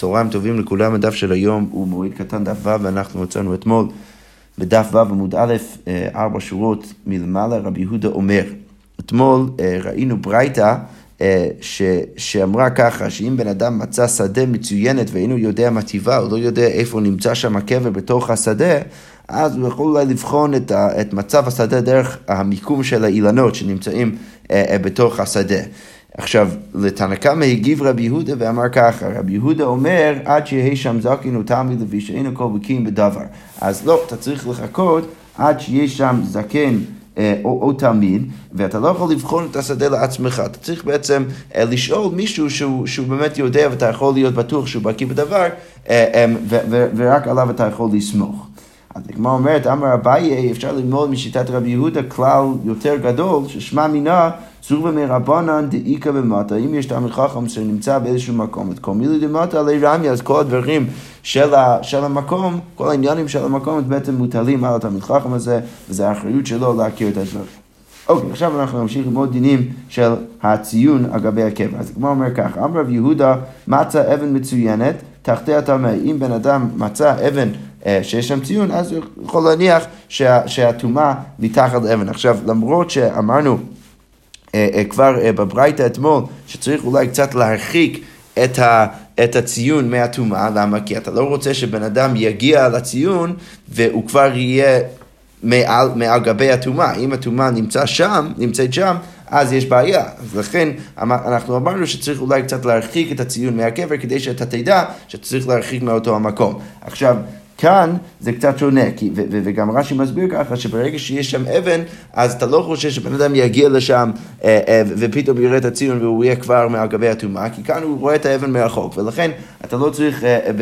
צהריים טובים לכולם, הדף של היום הוא מועד קטן דף ו' ואנחנו מצאנו אתמול בדף ו' עמוד א', אה, ארבע שורות מלמעלה, רבי יהודה אומר. אתמול אה, ראינו ברייתא אה, שאמרה ככה, שאם בן אדם מצא שדה מצוינת ואינו יודע מה טיבה, הוא לא יודע איפה נמצא שם הקבר בתוך השדה, אז הוא יכול אולי לבחון את, ה, את מצב השדה דרך המיקום של האילנות שנמצאים בתוך השדה. עכשיו, לתנא קמא הגיב רבי יהודה ואמר ככה, רבי יהודה אומר, עד שיהיה שם זקין תלמיד לוי שאינו כל בקין בדבר. אז לא, אתה צריך לחכות עד שיהיה שם זקן אה, או, או תלמיד, ואתה לא יכול לבחון את השדה לעצמך. אתה צריך בעצם אה, לשאול מישהו שהוא, שהוא באמת יודע ואתה יכול להיות בטוח שהוא בקיא בדבר, אה, ו, ו, ורק עליו אתה יכול לסמוך. אז הגמרא אומרת, אמר אביי, אפשר ללמוד משיטת רבי יהודה כלל יותר גדול, ששמע מינה צור מרבנן דאיכא במטה, אם יש תלמיד חכם שנמצא באיזשהו מקום, את כל מילי דמטה עלי רמי, אז כל הדברים של, ה, של המקום, כל העניינים של המקום, בעצם מוטלים על התלמיד חכם הזה, וזו האחריות שלו להכיר את הדברים. אוקיי, עכשיו אנחנו נמשיך ללמוד דינים של הציון על גבי הקבע. אז הגמרא אומר ככה, אמר רב יהודה, מצא אבן מצוינת, תחתי הטמא. אם בן אדם מצא אבן שיש שם ציון, אז הוא יכול להניח שהטומאה מתחת לאבן. עכשיו, למרות שאמרנו כבר בברייתא אתמול, שצריך אולי קצת להרחיק את, ה, את הציון מהטומאה, למה? כי אתה לא רוצה שבן אדם יגיע לציון והוא כבר יהיה מעל, מעל גבי הטומאה. אם הטומאה נמצא שם, נמצאת שם, אז יש בעיה. אז לכן אנחנו אמרנו שצריך אולי קצת להרחיק את הציון מהקבר כדי שאתה תדע שצריך להרחיק מאותו המקום. עכשיו, כאן זה קצת שונה, כי, ו, ו, וגם רש"י מסביר ככה שברגע שיש שם אבן, אז אתה לא חושב שבן אדם יגיע לשם אה, אה, ופתאום יראה את הציון והוא יהיה כבר מעל גבי הטומאה, כי כאן הוא רואה את האבן מרחוק, ולכן אתה לא צריך אה, אה,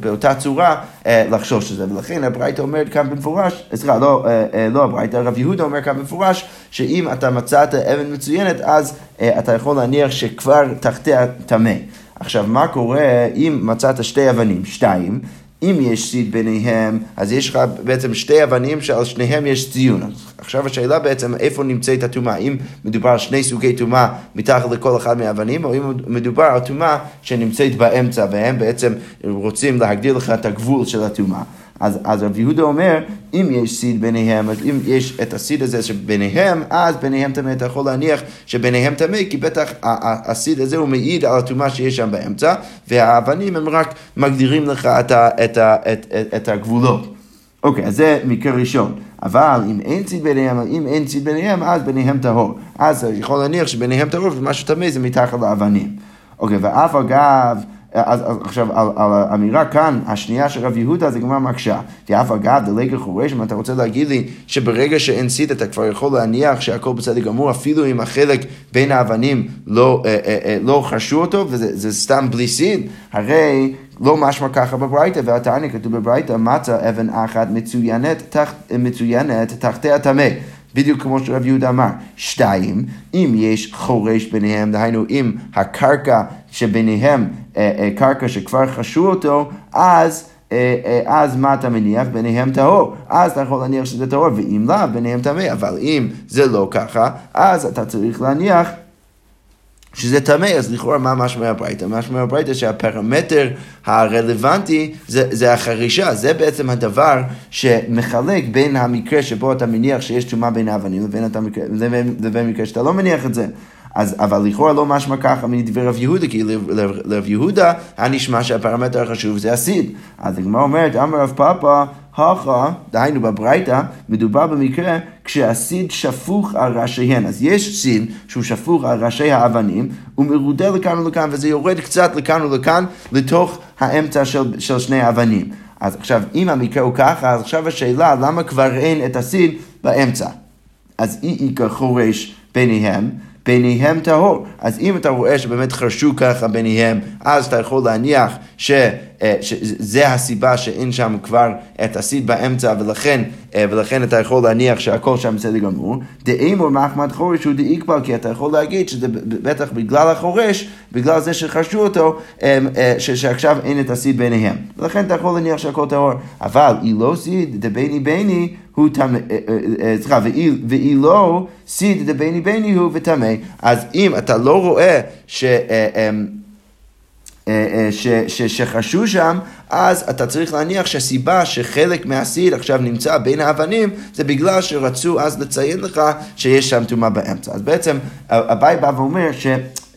באותה צורה אה, לחשוש את זה, ולכן הברייתא אומרת כאן במפורש, סליחה, לא, אה, אה, לא הברייתא, רב יהודה אומר כאן במפורש, שאם אתה מצאת אבן מצוינת, אז אה, אתה יכול להניח שכבר תחתיה טמא. עכשיו, מה קורה אם מצאת שתי אבנים, שתיים, אם יש סיד ביניהם, אז יש לך בעצם שתי אבנים שעל שניהם יש ציון. עכשיו השאלה בעצם איפה נמצאת הטומאה, אם מדובר על שני סוגי טומאה מתחת לכל אחד מהאבנים, או אם מדובר על טומאה שנמצאת באמצע, והם בעצם רוצים להגדיר לך את הגבול של הטומאה. אז, אז רב יהודה אומר, אם יש סיד ביניהם, אז אם יש את הסיד הזה שביניהם, אז ביניהם טמא, אתה יכול להניח שביניהם טמא, כי בטח הסיד הזה הוא מעיד על הטומאה שיש שם באמצע, והאבנים הם רק מגדירים לך את, ה, את, ה, את, את, את הגבולות. אוקיי, אז זה מקרה ראשון. אבל אם אין ציד ביניהם, אם אין ציד ביניהם, אז ביניהם טהור. אז יכול להניח שביניהם טהור ומשהו טמא זה מתחת לאבנים. אוקיי, ואף אגב... אז, אז עכשיו, על, על האמירה כאן, השנייה של רב יהודה, זה גמר מקשה. ואף אגב, דלגר חורש, אם אתה רוצה להגיד לי שברגע שאין סיד אתה כבר יכול להניח שהכל בסדר גמור, אפילו אם החלק בין האבנים לא, אה, אה, אה, לא חרשו אותו, וזה סתם בלי סיד, הרי לא משמע ככה בברייתא, והתניא כתוב בברייתא, מצא אבן אחת מצוינת, תח, מצוינת תחתי הטמא. בדיוק כמו שרב יהודה אמר. שתיים, אם יש חורש ביניהם, דהיינו אם הקרקע שביניהם, אה, אה, קרקע שכבר חשו אותו, אז... אה, אז מה אתה מניח? ביניהם טהור. אז אתה יכול להניח שזה טהור, ואם לאו, ביניהם טמא. אבל אם זה לא ככה, אז אתה צריך להניח שזה טמא, אז לכאורה מה משמע הברייתא? משמע הברייתא שהפרמטר הרלוונטי זה, זה החרישה, זה בעצם הדבר שמחלק בין המקרה שבו אתה מניח שיש טומאה בין האבנים לבין, לבין, לבין מקרה שאתה לא מניח את זה. אז, אבל לכאורה לא משמע ככה מדברי רב יהודה, כי לרב יהודה היה נשמע שהפרמטר החשוב זה הסיד. אז הגמרא אומרת, אמר רב פאפא, הכה, דהיינו בברייתא, מדובר במקרה כשהסיד שפוך על ראשיהן. אז יש סיד שהוא שפוך על ראשי האבנים, הוא מרודה לכאן ולכאן, וזה יורד קצת לכאן ולכאן, לתוך האמצע של, של שני האבנים. אז עכשיו, אם המקרה הוא ככה, אז עכשיו השאלה, למה כבר אין את הסיד באמצע? אז אי איכא חורש ביניהם. ביניהם טהור. אז אם אתה רואה שבאמת חרשו ככה ביניהם, אז אתה יכול להניח ש, אה, שזה הסיבה שאין שם כבר את הסיד באמצע, ולכן, אה, ולכן אתה יכול להניח שהכל שם בסדר גמור. דאמור מחמד חורש הוא דאיקבל, כי אתה יכול להגיד שזה בטח בגלל החורש, בגלל זה שחרשו אותו, אה, שעכשיו אין את הסיד ביניהם. ולכן אתה יכול להניח שהכל טהור. אבל אי לא סיד דביני ביני הוא טמא, סליחה, ואי לא סיד דביני ביני הוא וטמא. אז אם אתה לא רואה ש... ש, ש, שחשו שם, אז אתה צריך להניח שהסיבה שחלק מהסיד עכשיו נמצא בין האבנים, זה בגלל שרצו אז לציין לך שיש שם טומאה באמצע. אז בעצם אביי בא ואומר ש...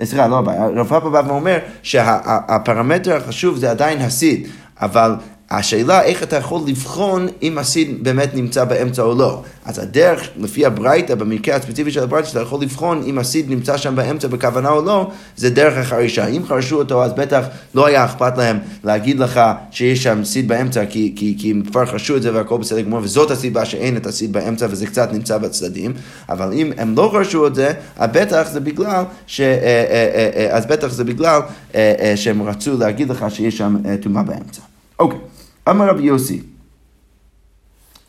סליחה, לא אביי, רב פאפה בא ואומר שהפרמטר החשוב זה עדיין הסיד, אבל השאלה איך אתה יכול לבחון אם הסיד באמת נמצא באמצע או לא. אז הדרך, לפי הברייתא, במקרה הספציפי של הברייתא, שאתה יכול לבחון אם הסיד נמצא שם באמצע בכוונה או לא, זה דרך החרישה. אם חרשו אותו, אז בטח לא היה אכפת להם להגיד לך שיש שם סיד באמצע, כי, כי, כי הם כבר חרשו את זה והכל בסדר גמור, וזאת הסיבה שאין את הסיד באמצע וזה קצת נמצא בצדדים. אבל אם הם לא חרשו את זה, אז בטח זה בגלל, ש, אה, אה, אה, אז בטח זה בגלל שהם רצו להגיד לך שיש שם טומאה באמצע. אוקיי. Okay. אמר רבי יוסי,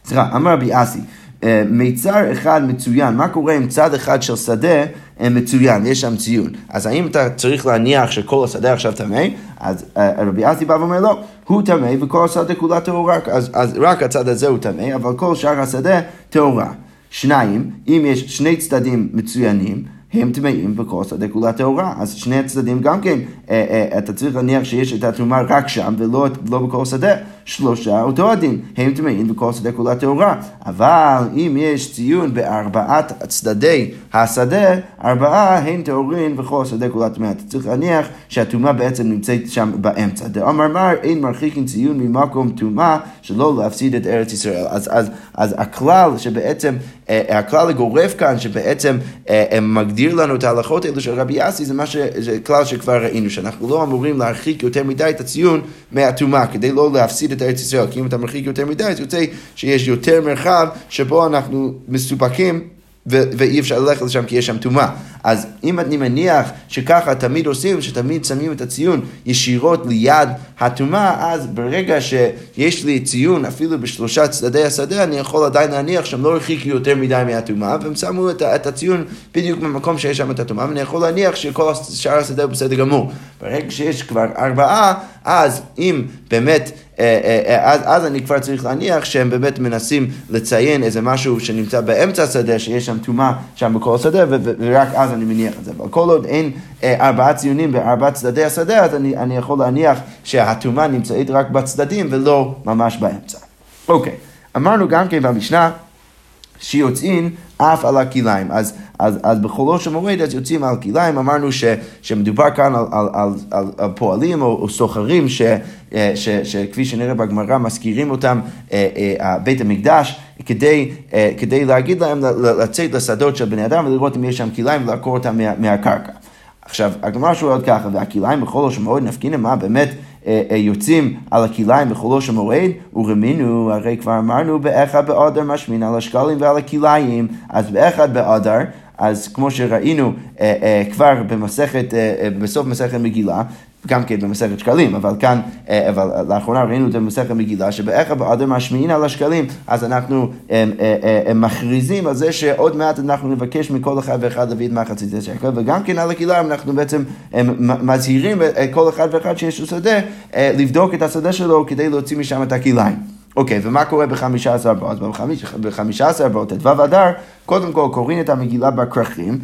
סליחה, אמר רבי אסי, אה, מיצר אחד מצוין, מה קורה עם צד אחד של שדה אה, מצוין, יש שם ציון. אז האם אתה צריך להניח שכל השדה עכשיו טמא? אז אה, רבי אסי בא ואומר לא, הוא טמא וכל השדה כולה טהורה, אז, אז רק הצד הזה הוא טמא, אבל כל שאר השדה טהורה. שניים, אם יש שני צדדים מצוינים, הם טמאים שדה כולה טהורה. אז שני הצדדים גם כן, אה, אה, אתה צריך להניח שיש את הטומאה רק שם ולא לא בכל שדה. שלושה אותו הדין, הם טמאים וכל שדה כולה טהורה. אבל אם יש ציון בארבעת צדדי השדה, ארבעה הם טהורים וכל שדה כולה טמאה. אתה צריך להניח שהטומאה בעצם נמצאת שם באמצע. דאמר מר, אין מרחיקים ציון ממקום טומאה שלא להפסיד את ארץ ישראל. אז, אז, אז הכלל שבעצם, אה, הכלל הגורף כאן שבעצם מגדיר לנו את ההלכות האלו של רבי יאסי זה, ש, זה כלל שכבר ראינו, שאנחנו לא אמורים להרחיק יותר מדי את הציון מהטומאה כדי לא להפסיד את ארץ ישראל, כי אם אתה מרחיק יותר מדי, אז יוצא שיש יותר מרחב שבו אנחנו מסופקים ואי אפשר ללכת לשם כי יש שם טומאה. אז אם אני מניח שככה תמיד עושים, שתמיד שמים את הציון ישירות ליד הטומאה, אז ברגע שיש לי ציון אפילו בשלושה צדדי השדה, אני יכול עדיין להניח שהם לא הרחיקו יותר מדי מהטומאה, והם שמו את, את הציון בדיוק במקום שיש שם את הטומאה, ואני יכול להניח שכל שאר השדה הוא בסדר גמור. ברגע שיש כבר ארבעה, אז אם באמת... אה, אה, אה, אז, אז אני כבר צריך להניח שהם באמת מנסים לציין איזה משהו שנמצא באמצע השדה, שיש שם טומאה שם בכל השדה, ורק אז אני מניח את זה. אבל כל עוד אין ארבעה ציונים בארבעה צדדי השדה, אז אני, אני יכול להניח שהטומאה נמצאת רק בצדדים ולא ממש באמצע. אוקיי, אמרנו גם כן במשנה שיוצאים אף על הכליים. אז, אז, אז בחולו של מועד אז יוצאים על כליים, אמרנו ש, שמדובר כאן על, על, על, על, על פועלים או, או סוחרים ש, אה, ש, שכפי שנראה בגמרא מזכירים אותם אה, אה, בית המקדש כדי, כדי להגיד להם לצאת לשדות של בני אדם ולראות אם יש שם כליים ולעקור אותם מה, מהקרקע. עכשיו, הגמרא שואלת ככה, והכליים בחולו של מועד נפקינה מה באמת יוצאים על הכליים בחולו מועד, ורמינו, הרי כבר אמרנו באחד באדר משמין על השקלים ועל הכליים, אז באחד באדר אז כמו שראינו אה, אה, כבר במסכת, אה, אה, בסוף מסכת מגילה, גם כן במסכת שקלים, אבל כאן, אה, אבל לאחרונה ראינו את זה במסכת מגילה, שבאיך באדם משמיעין על השקלים, אז אנחנו הם, הם, אה, הם, אה, הם מכריזים על זה שעוד מעט אנחנו נבקש מכל אחד ואחד להביא את מחצית השקל, וגם כן על הכליים אנחנו בעצם מזהירים כל אחד ואחד שיש לו שדה, לבדוק את השדה שלו כדי להוציא משם את הכליים. אוקיי, ומה קורה בחמישה עשר באות? בחמישה עשר באות, ט"ו אדר, קודם כל קוראים את המגילה בכרכים,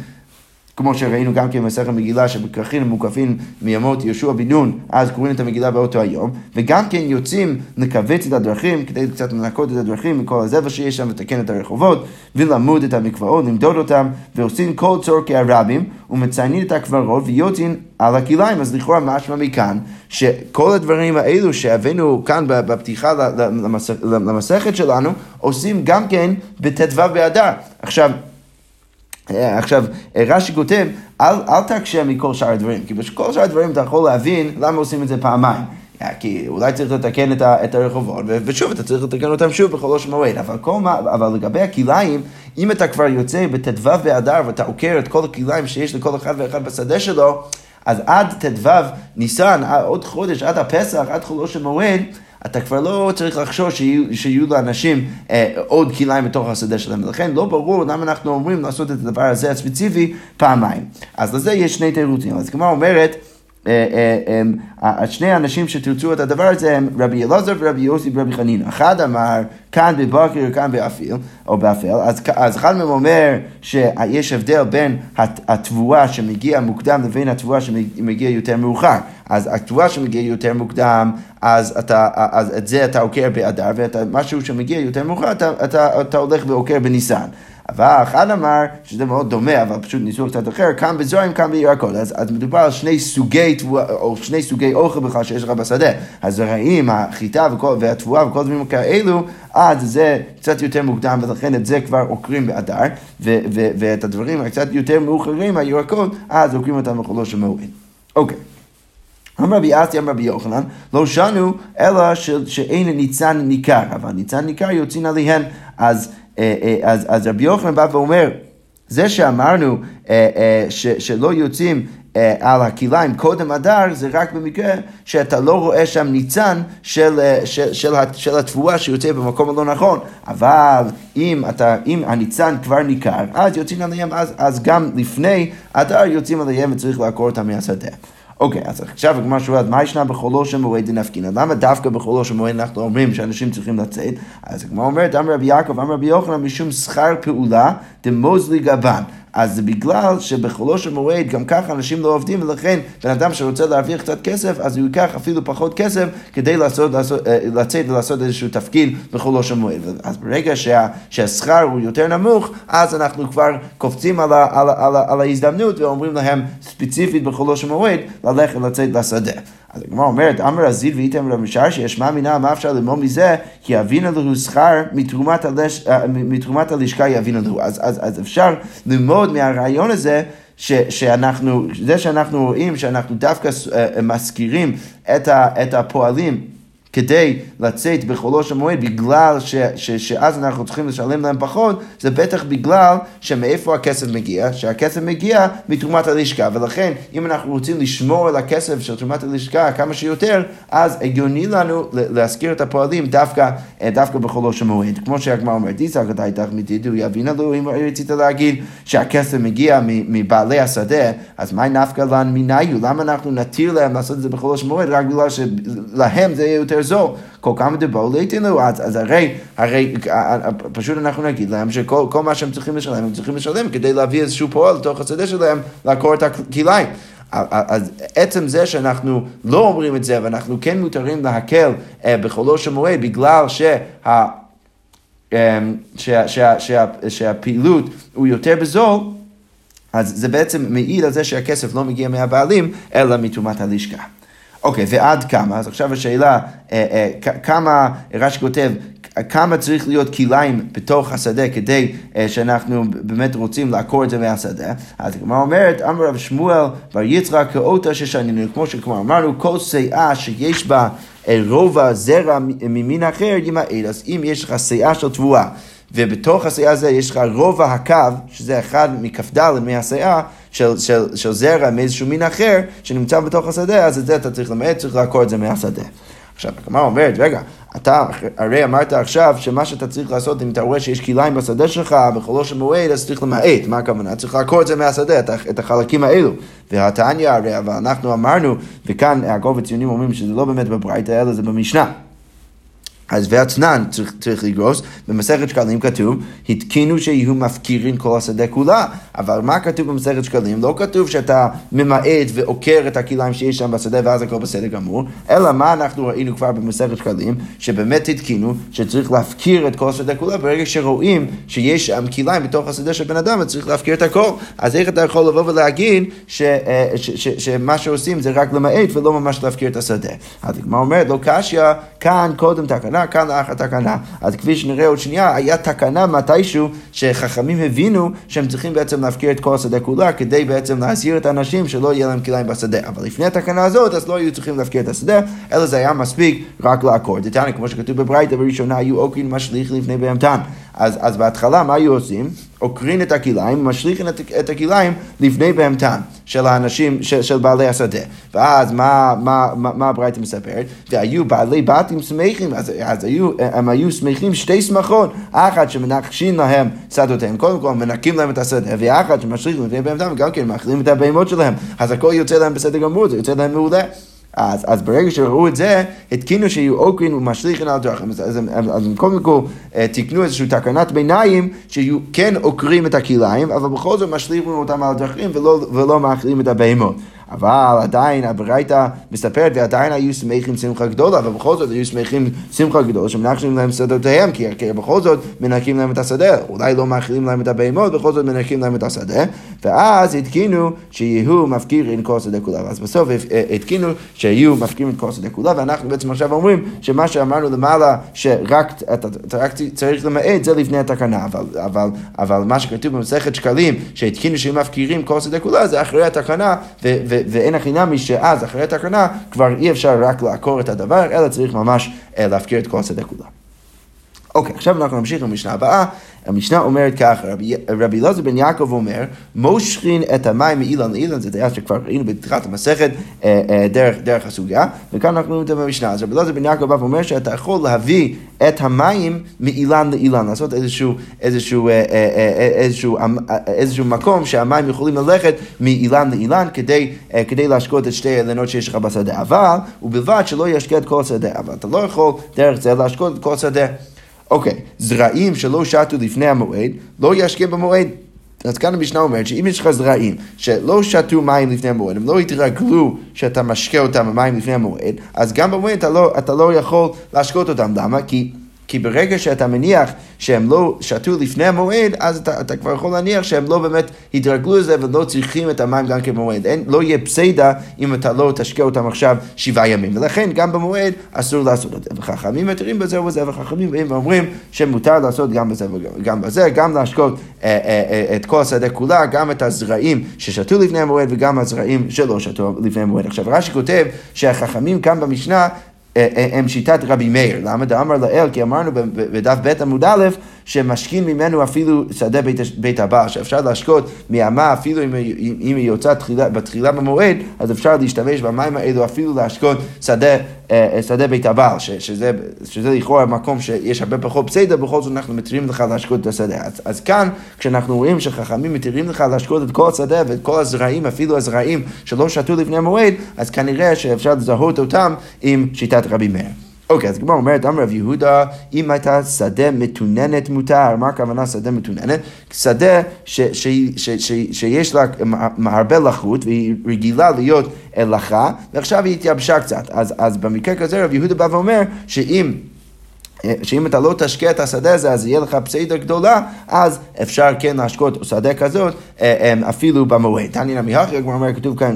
כמו שראינו גם כן במסכת מגילה שבכרכים מוקפים מימות יהושע בן נון, אז קוראים את המגילה באותו היום, וגם כן יוצאים לכווץ את הדרכים, כדי קצת לנקות את הדרכים מכל הזבל שיש שם, לתקן את הרחובות, ולמוד את המקוואות, למדוד אותם, ועושים כל צורכי הרבים, ומציינים את הקברות, ויוצאים על הכליים, אז לכאורה משמע מכאן, שכל הדברים האלו שהבאנו כאן בפתיחה למסכת שלנו, עושים גם כן בט"ו באדר. עכשיו, עכשיו, אה, רש"י כותב, אל, אל תקשה מכל שאר הדברים, כי בכל שאר הדברים אתה יכול להבין למה עושים את זה פעמיים. אה, כי אולי צריך לתקן את, ה, את הרחובות, ושוב, אתה צריך לתקן אותם שוב בחולו מועד. אבל, אבל לגבי הכליים, אם אתה כבר יוצא בט"ו באדר ואתה עוקר את כל הכליים שיש לכל אחד ואחד בשדה שלו, אז עד ט"ו ניסן, עוד חודש, עד הפסח, עד חולו של מועד, אתה כבר לא צריך לחשוש שיהיו, שיהיו לאנשים אה, עוד כליים בתוך השדה שלהם. ולכן לא ברור למה אנחנו אומרים לעשות את הדבר הזה הספציפי פעמיים. אז לזה יש שני תירוצים. אז כמו אומרת, אה, אה, אה, שני האנשים שתרצו את הדבר הזה הם רבי אלעזר ורבי יוסי ורבי חנינא. אחד אמר כאן בבוקר, כאן באפיל, או באפל, אז, אז אחד מהם אומר שיש הבדל בין התבואה שמגיעה מוקדם לבין התבואה שמגיעה יותר מאוחר. אז התבואה שמגיע יותר מוקדם, אז, אתה, אז את זה אתה עוקר באדר, ומשהו שמגיע יותר מאוחר, אתה, אתה, אתה הולך ועוקר בניסן. אבל אחד אמר שזה מאוד דומה, אבל פשוט ניסוח קצת אחר, כאן בזוהרים, כאן בירקות. אז, אז מדובר על שני סוגי תבואה, או שני סוגי אוכל בכלל שיש לך בשדה. הזרעים, החיטה וכל, והתבואה וכל דברים כאלו, אז זה קצת יותר מוקדם, ולכן את זה כבר עוקרים באדר, ו, ו, ואת הדברים הקצת יותר מאוחרים, הירקות, אז עוקרים אותם בחולו של מועד. אוקיי. אמר רבי אסי, אמר רבי יוחנן, לא שנו אלא שאין ניצן ניכר, אבל ניצן ניכר יוצאים עליהן, אז... אה, אה, אז, אז רבי יוחנן בא ואומר, זה שאמרנו אה, ש, שלא יוצאים על הכליים קודם אדר, זה רק במקרה שאתה לא רואה שם ניצן של, של, של, של התבואה שיוצא במקום הלא נכון. אבל אם, אתה, אם הניצן כבר ניכר, אז יוצאים עליהם, אז, אז גם לפני אדר יוצאים עליהם וצריך לעקור אותם מהשדה. אוקיי, אז עכשיו הגמרא שואלת, מה ישנה בחולו של מועד דנפקינא? למה דווקא בחולו של מועד אנחנו אומרים שאנשים צריכים לצאת? אז הגמרא אומרת, אמר רבי יעקב, אמר רבי יוחנן, משום שכר פעולה דמוזלי גבן. אז זה בגלל שבחולו של מועד גם ככה אנשים לא עובדים ולכן בן אדם שרוצה להרוויח קצת כסף אז הוא ייקח אפילו פחות כסף כדי לעשות, לעשות, אה, לצאת ולעשות איזשהו תפקיד בחולו של מועד. אז ברגע שה, שהשכר הוא יותר נמוך אז אנחנו כבר קופצים על, ה, על, על, על ההזדמנות ואומרים להם ספציפית בחולו של מועד ללכת לצאת לשדה. אז הגמרא אומרת, אמר הזיד ואיתם רב משער שישמע מינה, מה אפשר ללמוד מזה? כי אבינו לו שכר מתרומת, אה, הלשכה יבינו לו. אז, אז, אז אפשר ללמוד מהרעיון הזה ש, שאנחנו, זה שאנחנו רואים שאנחנו דווקא אה, מזכירים את, ה, את הפועלים כדי לצאת בחולו של מועד בגלל ש, ש, שאז אנחנו צריכים לשלם להם פחות, זה בטח בגלל שמאיפה הכסף מגיע, שהכסף מגיע מתרומת הלשכה, ולכן אם אנחנו רוצים לשמור על הכסף של תרומת הלשכה כמה שיותר, אז הגיוני לנו להזכיר את הפועלים דווקא, אה, דווקא בחולו של מועד. כמו שהגמרא אומרת, תיסק אתה איתך מדידו יבין עלו, אם רצית להגיד שהכסף מגיע מבעלי השדה, אז מה נפקא לן מניו? למה אנחנו נתיר להם לעשות את זה בחולו של מועד רק בגלל שלהם זה יהיה יותר זול. כל כמה דבו ליתנו, אז, אז הרי, הרי פשוט אנחנו נגיד להם שכל מה שהם צריכים לשלם, הם צריכים לשלם כדי להביא איזשהו פועל לתוך השדה שלהם, לעקור את הכליים. אז עצם זה שאנחנו לא אומרים את זה, ואנחנו כן מותרים להקל אה, בחולו של מועד, בגלל שה... שה, שה, שה, שה, שהפעילות הוא יותר בזול, אז זה בעצם מעיד על זה שהכסף לא מגיע מהבעלים, אלא מתרומת הלשכה. אוקיי, ועד כמה? אז עכשיו השאלה, אה, אה, כמה, רש"י כותב, כמה צריך להיות כליים בתוך השדה כדי אה, שאנחנו באמת רוצים לעקור את זה מהשדה. אז הגמרא אומרת, אמר רב שמואל בר יצחק כאותה ששנינו, כמו שכבר אמרנו, כל שאה שיש בה רובע זרע ממין אחר ימעט. אז אם יש לך שאה של תבואה ובתוך השאה הזה יש לך רובע הקו, שזה אחד מכ"ד מהשאה, של, של, של זרע מאיזשהו מין אחר שנמצא בתוך השדה, אז את זה אתה צריך למעט, צריך לעקור את זה מהשדה. עכשיו, הגמרא אומרת, רגע, אתה הרי אמרת עכשיו שמה שאתה צריך לעשות, אם אתה רואה שיש כליים בשדה שלך, בחולו של מועד, אז צריך למעט. מה הכוונה? צריך לעקור את זה מהשדה, את החלקים האלו. והתניא הרי, אבל אנחנו אמרנו, וכאן יעקב הציונים אומרים שזה לא באמת בברייתא, אלא זה במשנה. אז ואתנן צריך, צריך לגרוס, במסכת שקלים כתוב, התקינו שיהיו מפקירים כל השדה כולה, אבל מה כתוב במסכת שקלים? לא כתוב שאתה ממעט ועוקר את הכליים שיש שם בשדה ואז הכל בסדר גמור, אלא מה אנחנו ראינו כבר במסכת שקלים, שבאמת התקינו שצריך להפקיר את כל השדה כולה ברגע שרואים שיש שם כליים בתוך השדה של בן אדם וצריך להפקיר את הכל. אז איך אתה יכול לבוא ולהגיד אה, שמה שעושים זה רק למעט ולא ממש להפקיר את השדה? אז הגמרא אומרת, לא קשיא, כאן קודם תקנה תקנה, כאן לאחר תקנה. אז כפי שנראה עוד שנייה, היה תקנה מתישהו שחכמים הבינו שהם צריכים בעצם להפקיר את כל השדה כולה, כדי בעצם להזהיר את האנשים שלא יהיה להם כליים בשדה. אבל לפני התקנה הזאת, אז לא היו צריכים להפקיר את השדה, אלא זה היה מספיק רק לעקור. דתניא, כמו שכתוב בברייתא, בראשונה היו עוקרים משליך לפני בהמתן. אז, אז בהתחלה מה היו עושים? עוקרים את הכליים, משליכים את, את הכליים לפני בהמתן של האנשים, של, של בעלי השדה. ואז מה, מה, מה, מה הברייתא מספרת? והיו בעלי בתים שמחים, אז, אז היו, הם היו שמחים שתי שמחות, אחת שמנחשים להם שדותיהם, קודם כל מנקים להם את השדה, ואחת שמשליכים לפני בהמתן, וגם כן מאכילים את הבהמות שלהם. אז הכל יוצא להם בסדר גמור, זה יוצא להם מעולה. אז, אז ברגע שראו את זה, התקינו שיהיו עוקרין ומשליכין על דרכים. אז, אז, אז, אז הם קודם כל אה, תיקנו איזושהי תקנת ביניים, שיהיו כן עוקרים את הכליים, אבל בכל זאת משליכים אותם על הדרכים ולא, ולא מאכילים את הבהמות. אבל עדיין הברייתא מספרת ועדיין היו שמחים שמחה גדולה, אבל בכל זאת היו שמחים שמחה גדולה שמנחשים להם שדותיהם, כי, כי בכל זאת מנקים להם את השדה, אולי לא מאכילים להם את הבהמות, בכל זאת מנקים להם את השדה, ואז התקינו שיהיו מפקירים כל השדה כולה, אז בסוף התקינו שיהיו מפקירים כל השדה כולה, ואנחנו בעצם עכשיו אומרים שמה שאמרנו למעלה, שרק אתה, אתה רק צריך למעט, זה לפני התקנה, אבל, אבל, אבל מה שכתוב במסכת שקלים, שהתקינו שיהיו מפקירים כל השדה כולה, זה אחרי התקנה, ו, ואין הכי נמי שאז, אחרי התקנה, כבר אי אפשר רק לעקור את הדבר, אלא צריך ממש אה, להפקיר את כל השדה כולה. אוקיי, עכשיו אנחנו נמשיך למשנה הבאה. המשנה אומרת ככה, רבי אלעזר בן יעקב אומר, מושכין את המים מאילן לאילן, זה דעה שכבר ראינו בתחילת המסכת אה, אה, דרך, דרך הסוגיה, וכאן אנחנו רואים את זה במשנה. אז רבי אלעזר בן יעקב בא ואומר שאתה יכול להביא את המים מאילן לאילן, לעשות איזשהו, איזשהו, אה, איזשהו, איזשהו מקום שהמים יכולים ללכת מאילן לאילן כדי, כדי להשקות את שתי האילנות שיש לך בשדה, אבל, ובלבד שלא ישקה את כל השדה, אבל אתה לא יכול דרך זה להשקות את כל השדה. אוקיי, זרעים שלא שתו לפני המועד, לא ישקה במועד. אז כאן המשנה אומרת שאם יש לך זרעים שלא שתו מים לפני המועד, הם לא התרגלו שאתה משקה אותם במים לפני המועד, אז גם במועד אתה לא, אתה לא יכול להשקות אותם. למה? כי כי ברגע שאתה מניח שהם לא שתו לפני המועד, אז אתה, אתה כבר יכול להניח שהם לא באמת התרגלו לזה ולא צריכים את המים גם כבמועד. אין, לא יהיה פסיידה אם אתה לא תשקה אותם עכשיו שבעה ימים. ולכן גם במועד אסור לעשות את זה. וחכמים מתירים בזה ובזה, וחכמים באים ואומרים שמותר לעשות גם בזה וגם בזה, גם להשקות אה, אה, אה, את כל השדה כולה, גם את הזרעים ששתו לפני המועד וגם הזרעים שלא שתו לפני המועד. עכשיו רש"י כותב שהחכמים כאן במשנה הם שיטת רבי מאיר. למה דאמר לאל? כי אמרנו בדף ב' עמוד א', שמשכין ממנו אפילו שדה בית, בית הבעל, שאפשר להשקות מאמה אפילו אם, אם היא יוצאת תחילה, בתחילה במועד, אז אפשר להשתמש במים האלו אפילו להשקות שדה, אה, שדה בית הבעל, שזה, שזה לכאורה מקום שיש הרבה פחות בסדר, בכל זאת אנחנו מתירים לך להשקות את השדה. אז, אז כאן, כשאנחנו רואים שחכמים מתירים לך להשקות את כל השדה ואת כל הזרעים, אפילו הזרעים שלא שתו לפני המועד, אז כנראה שאפשר לזהות אותם עם שיטת רבי מאיר. אוקיי, אז הגמרא אומרת, אמר רב יהודה, אם הייתה שדה מתוננת מותר, מה הכוונה שדה מתוננת? שדה ש, ש, ש, ש, שיש לה הרבה לחות והיא רגילה להיות לחה, ועכשיו היא התייבשה קצת. אז, אז במקרה כזה רב יהודה בא ואומר שאם... שאם אתה לא תשקה את השדה הזה, אז יהיה לך פסיידר גדולה, אז אפשר כן להשקות שדה כזאת אה, אה, אפילו במועד. תניא נמי הכי, הגמרא אומר, כתוב, כאן,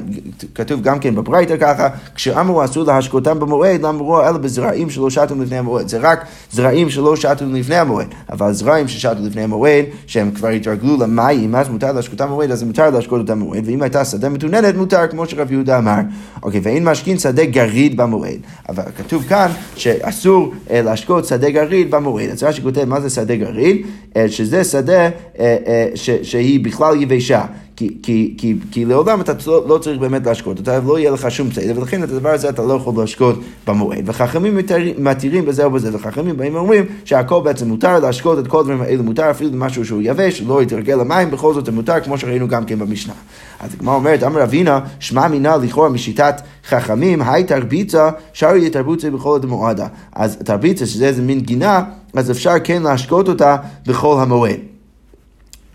כתוב גם כן בברייתא ככה, כשאמרו אסור להשקותם במועד, אמרו אלא בזרעים שלא שתו לפני המועד. זה רק זרעים שלא שתו לפני המועד, אבל זרעים ששתו לפני המועד, שהם כבר התרגלו למים, אז מותר להשקותם במועד, אז מותר להשקות אותם במועד, ואם הייתה שדה מתוננת, מותר, כמו שרב יהודה אמר. אוקיי, ואין משכין שדה גריד במועד. אבל כתוב כאן שאסור אה, להשקות שדה שדה גריל במועד. אז רש"י כותב מה זה שדה גריל, אה, שזה שדה אה, אה, שהיא בכלל יבשה. כי, כי, כי, כי לעולם אתה לא, לא צריך באמת להשקות אותה, ולא יהיה לך שום צדק, ולכן את הדבר הזה אתה לא יכול להשקות במועד. וחכמים מתירים בזה ובזה, וחכמים באים ואומרים שהכל בעצם מותר, להשקות את כל הדברים האלה מותר, אפילו משהו שהוא יבש, לא יתרגל למים, בכל זאת זה מותר, כמו שראינו גם כן במשנה. אז הגמרא אומרת, אמר אבינה, שמע מינה לכאורה משיטת חכמים, היי תרביצה, שרי תרבוצה בכל הדמועדה. אז תרביצה, שזה איזה מין גינה, אז אפשר כן להשקות אותה בכל המועד.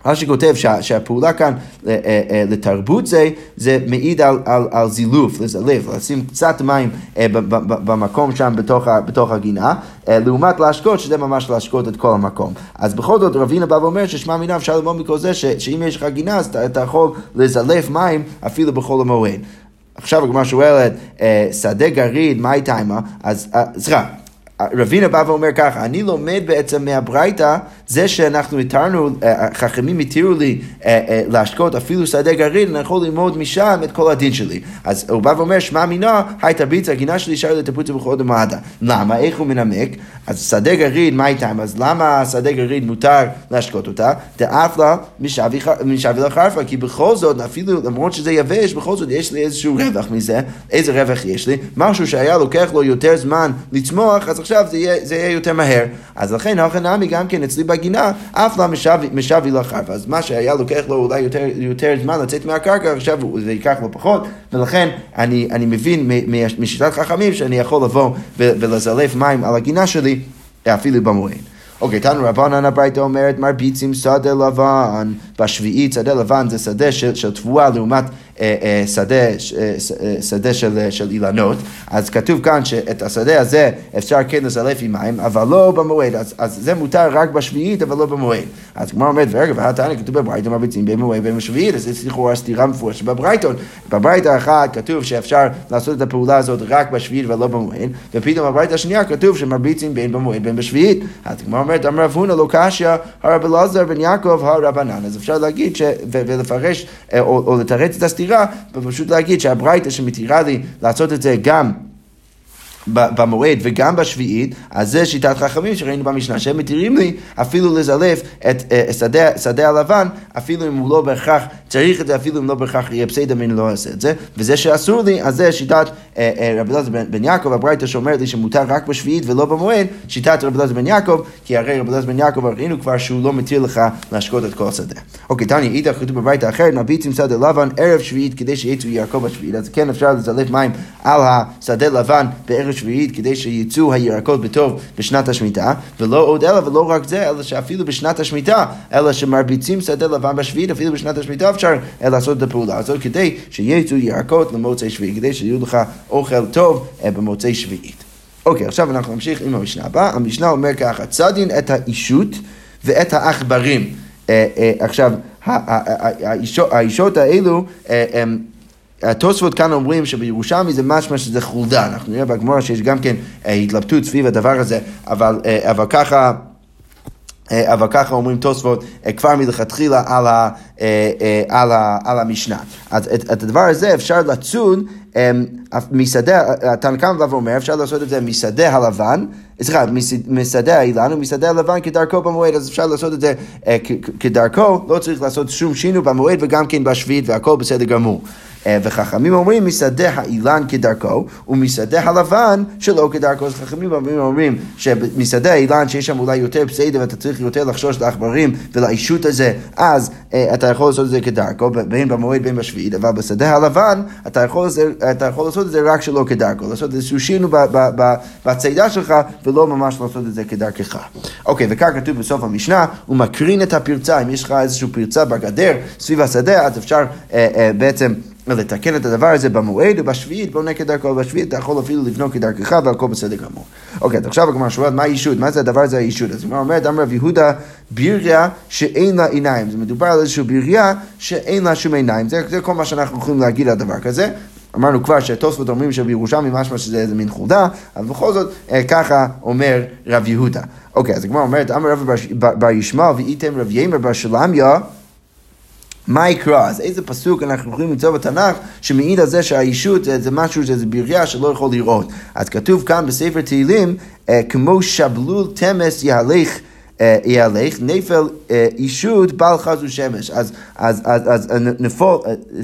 רש"י כותב שה, שהפעולה כאן אה, אה, אה, לתרבות זה, זה מעיד על, על, על זילוף, לזלף, לשים קצת מים במקום שם בתוך, בתוך הגינה, לעומת להשקות, שזה ממש להשקות את כל המקום. אז בכל זאת רבינה בא ואומר ששמע מינה אפשר ללמוד מכל זה, ש, שאם יש לך גינה אז אתה, אתה יכול לזלף מים אפילו בכל המועד. עכשיו הגמרא שואלת, שדה גריד, מה הייתה עימה? אז סליחה. רבינה בא ואומר ככה, אני לומד בעצם מהברייתא, זה שאנחנו התרנו, אה, חכמים התירו לי אה, אה, להשקות אפילו שדה גרעין, אני יכול ללמוד משם את כל הדין שלי. אז הוא בא ואומר, שמע מינה, היי תרביץ, הגינה שלי שר לתפוצה בכל דמעדה. למה? איך הוא מנמק? אז שדה גרעין, מה איתם? אז למה שדה גרעין מותר להשקות אותה? דאף לה משאבי לחרפה, כי בכל זאת, אפילו למרות שזה יבש, בכל זאת יש לי איזשהו רווח מזה. איזה רווח יש לי? משהו שהיה לוקח לו יותר זמן לצמוח, אז עכשיו זה יהיה, זה יהיה יותר מהר. אז לכן הכי נמי גם כן אצלי בגינה, אף לא משווי לחרב. אז מה שהיה לוקח לו אולי יותר, יותר זמן לצאת מהקרקע, עכשיו זה ייקח לו פחות, ולכן אני, אני מבין משיטת חכמים שאני יכול לבוא ולזלף מים על הגינה שלי אפילו במועד. אוקיי, תנו רבנן הברייתא אומרת מרביצים שדה לבן, בשביעית שדה לבן זה שדה של, של תבואה לעומת שדה, אה, שדה של, של אילנות, אז כתוב כאן שאת השדה הזה אפשר כן לזלף עם מים, אבל לא במועד, אז, אז זה מותר רק בשביעית, אבל לא במועד. אז כמו אומרת, ורגע, והתניא כתוב בברייתון מרביצים בין מועד ובין בשביעית, אז יש לכאורה סתירה מפורשת בברייתון. בברייתא אחת כתוב שאפשר לעשות את הפעולה הזאת רק בשביעית ולא במועד, ופתאום בברייתא השנייה כתוב שמרביצים בין במועד בין בשביעית. אז כמו אומרת, אמר רב הונא לא קשיא, הרב אלעזר בן יעקב הרבנן. אז אפשר להגיד, ש... ולפרש, או, או לתרץ את הסתירה, ופשוט להגיד שהברייתא שמתירה לי לעשות את זה גם במועד וגם בשביעית, אז זה שיטת חכמים שראינו במשנה, שהם מתירים לי אפילו לזלף את uh, שדה, שדה הלבן, אפילו אם הוא לא בהכרח צריך את זה, אפילו אם לא בהכרח יהיה בסדר אם לא אעשה את זה, וזה שאסור לי, אז זה שיטת uh, uh, רבי אלעזר בן, יעקב, הברייתא שאומרת לי שמותר רק בשביעית ולא במועד, שיטת רבי אלעזר בן יעקב, כי הרי רבי אלעזר בן יעקב ראינו כבר שהוא לא מתיר לך להשקות את כל השדה. אוקיי, תני, אידך כתוב בברייתא אחרת, מביט עם שדה לבן ערב שביעית כדי שיצאו ירקו בשביעית, אז כן אפשר לזלף מים על השדה לבן בערב שביעית כדי שיצאו הירקות בטוב בשנת השמיטה, ולא עוד אלא ולא רק זה, אלא שאפילו בשנת השמיטה, אלא שמרביצים שדה לבן בשביעית, אפילו בשנת השמיטה אפשר לעשות את הפעולה הזאת, כדי שיצאו ירקות למוצאי שביעית, כדי שיהיו לך אוכל טוב אה, במוצאי שביעית. אוקיי, עכשיו אנחנו נמשיך עם המשנה הבאה. המשנה אומר ככה, צדין את האישות ואת העכברים. אה, אה, עכשיו, האישות האלו התוספות כאן אומרים שבירושלמי זה משמע שזה חולדה, אנחנו נראה בגמרא שיש גם כן אה, התלבטות סביב הדבר הזה, אבל, אה, אבל ככה... אה, אבל ככה אומרים תוספות כבר מלכתחילה על, ה, על, ה, על המשנה. אז את, את הדבר הזה אפשר לצון משדה, התנא קמא ואומר, אפשר לעשות את זה משדה הלבן, סליחה, משדה האילן ומשדה הלבן כדרכו במועד, אז אפשר לעשות את זה כדרכו, לא צריך לעשות שום שינוי במועד וגם כן בשביעית והכל בסדר גמור. אה, וחכמים אומרים משדה האילן כדרכו, ומשדה הלבן שלא כדרכו. אז חכמים אומרים שמשדה האילן שיש שם אולי יותר בסדר ואתה צריך יותר לחשוש לעכברים ולאישות הזה, אז אה, אתה יכול לעשות את זה כדרכו, בין במועד בין בשביעית, אבל בשדה הלבן אתה יכול, אתה יכול לעשות את זה רק שלא כדרכו, לעשות איזשהו שינוי בצידה שלך ולא ממש לעשות את זה כדרכך. אוקיי, וכך כתוב בסוף המשנה, הוא מקרין את הפרצה, אם יש לך איזושהי פרצה בגדר סביב השדה, אז אפשר אה, אה, בעצם... לתקן את הדבר הזה במועד ובשביעית, בונה כדרכו בשביעית, אתה יכול אפילו לבנות כדרכך והכל בסדר גמור. אוקיי, אז עכשיו הגמרא שואלת מה הישות? מה זה הדבר הזה הישות? אז הגמרא אומרת, אמר רב יהודה, ביריה שאין לה עיניים. זה מדובר על איזושהי ביריה שאין לה שום עיניים. זה, זה כל מה שאנחנו יכולים להגיד על דבר כזה. אמרנו כבר שהתוספות אומרים שבירושלמי משמע שזה איזה מין חולדה, אבל בכל זאת אה, ככה אומר רב יהודה. אוקיי, אז הגמרא אומרת, אמר רב בר ישמעאל ואיתם רב ימר בר שלמיה מה יקרא? אז איזה פסוק אנחנו יכולים למצוא בתנ"ך שמעיד על זה שהאישות זה, משהו, זה בריאה שלא יכול לראות. אז כתוב כאן בספר תהילים, אה, כמו שבלול תמס יהלך יהלך, נפל אה, אישות בעל חזו שמש. אז, אז, אז, אז נפול,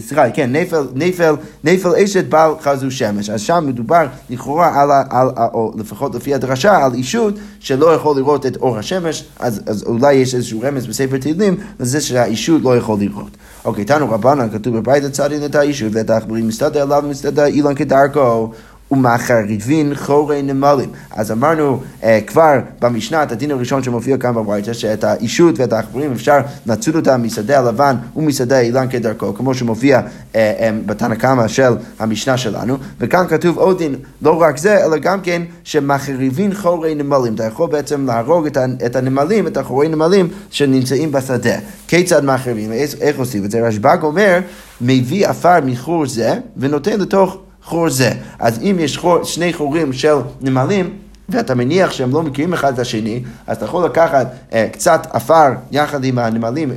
סליחה, כן, נפל, נפל, נפל אשת בעל חזו שמש. אז שם מדובר לכאורה על, על, או לפחות לפי הדרשה, על אישות שלא יכול לראות את אור השמש, אז, אז אולי יש איזשהו רמז בספר תהילים לזה שהאישות לא יכול לראות. אוקיי, תנו רבנן, כתוב בברית הצדין את האישות ואת העכברים מסתדר עליו ומסתדר אילן כדרכו. ומחריבין חורי נמלים. אז אמרנו uh, כבר במשנה, את הדין הראשון שמופיע כאן בברייתא, שאת האישות ואת העכברים אפשר לצוד אותם משדה הלבן ומשדה האילן כדרכו, כמו שמופיע uh, um, בתנא קמא של המשנה שלנו, וכאן כתוב עוד דין, לא רק זה, אלא גם כן שמחריבין חורי נמלים. אתה יכול בעצם להרוג את, את הנמלים, את החורי נמלים שנמצאים בשדה. כיצד מחריבים? איך עושים את זה? רשב"ג אומר, מביא עפר מחור זה ונותן לתוך חור זה. אז אם יש חור, שני חורים של נמלים, ואתה מניח שהם לא מכירים אחד את השני, אז אתה יכול לקחת אה, קצת עפר יחד עם הנמלים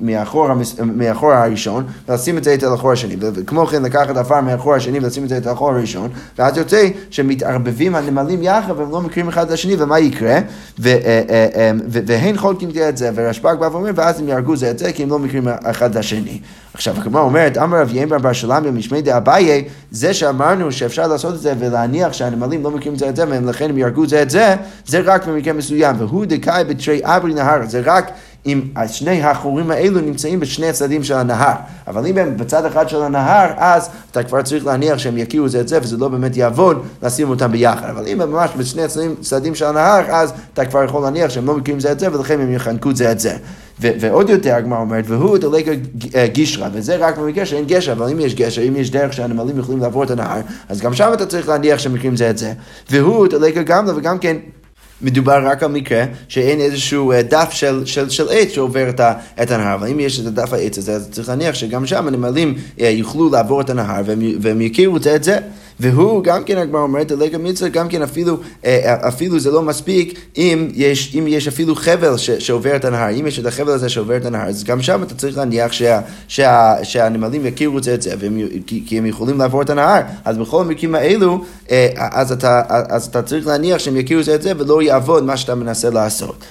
מהחור, מהחור הראשון, ולשים את זה אצל החור השני. וכמו כן לקחת עפר מהחור השני ולשים את זה אצל החור הראשון, ואז יוצא שמתערבבים הנמלים יחד והם לא מכירים אחד את השני, ומה יקרה? אה, אה, אה, והן חולקים את זה, ורשב"ג בא ואומר, ואז הם יהרגו זה את זה, כי הם לא מכירים אחד את השני. עכשיו, הגמרא אומרת, אמר רב ימבר בר שלמיה משמי דאביי, זה שאמרנו שאפשר לעשות את זה ולהניח שהנמלים לא מכירים זה את זה, ולכן הם יהרגו זה את זה, זה רק במקרה מסוים. והוא דקאי בתרי אברי נהר, זה רק אם שני החורים האלו נמצאים בשני הצדדים של הנהר. אבל אם הם בצד אחד של הנהר, אז אתה כבר צריך להניח שהם יכירו זה את זה, וזה לא באמת יעבוד לשים אותם ביחד. אבל אם הם ממש בשני הצדדים של הנהר, אז אתה כבר יכול להניח שהם לא מכירים זה את זה, ולכן הם יחנקו זה את זה. ועוד יותר הגמרא אומרת, והוא דלקה גישרא, וזה רק במקרה שאין גשר, אבל אם יש גשר, אם יש דרך שהנמלים יכולים לעבור את הנהר, אז גם שם אתה צריך להניח שמקרים זה את זה. והוא דלקה גמלה, וגם כן... מדובר רק על מקרה שאין איזשהו אה, דף של, של, של עץ שעובר את, ה, את הנהר, אבל אם יש את הדף העץ הזה, אז צריך להניח שגם שם הנמלים אה, יוכלו לעבור את הנהר והם, והם יכירו את זה. והוא גם כן הגמרא אומרת, דלגה מצווה, גם כן אפילו, אה, אפילו זה לא מספיק אם יש, אם יש אפילו חבל ש, שעובר את הנהר, אם יש את החבל הזה שעובר את הנהר, אז גם שם אתה צריך להניח שה, שה, שהנמלים יכירו את זה, והם, כי, כי הם יכולים לעבור את הנהר, אז בכל המקרים האלו, אז אתה, אז אתה צריך להניח שהם יכירו את זה ולא יעבוד מה שאתה מנסה לעשות.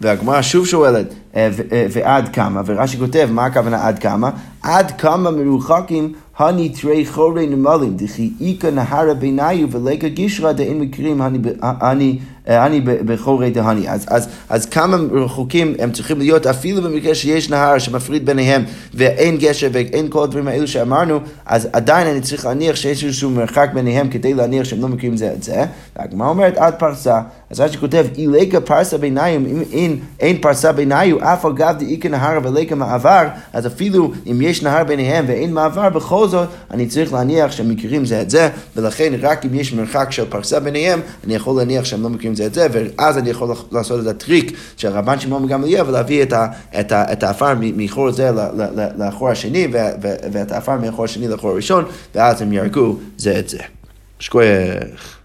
והגמרא שוב שואלת, אה, אה, ועד כמה, ורש"י כותב, מה הכוונה עד כמה? עד כמה מרוחקים הני תרי חורי נמלים, דכי איכא נהרה ביניו ולגה גישרא דאין מקרים הני אני בחורי דהני. אז, אז, אז כמה רחוקים הם צריכים להיות, אפילו במקרה שיש נהר שמפריד ביניהם ואין גשר ואין כל הדברים האלו שאמרנו, אז עדיין אני צריך להניח שיש איזשהו מרחק ביניהם כדי להניח שהם לא מכירים זה את זה. והגמרא אומרת עד פרסה, אז רש"י כותב, אילקה פרסה ביניים, אם אין, אין פרסה ביניו, אף אגב דאיקה נהר ולקה מעבר, אז אפילו אם יש נהר ביניהם ואין מעבר, בכל זאת אני צריך להניח שהם מכירים זה את זה, ולכן רק אם יש מרחק של פרסה ביניהם, אני יכול להניח שהם לא מכירים זה את זה, ואז אני יכול לעשות את הטריק של רבן שמעון גמליאל ולהביא את, ה, את, ה, את האפר מחור זה לחור השני, ואת האפר מהחור השני לחור הראשון, ואז הם יהרגו זה את זה. שכוייך.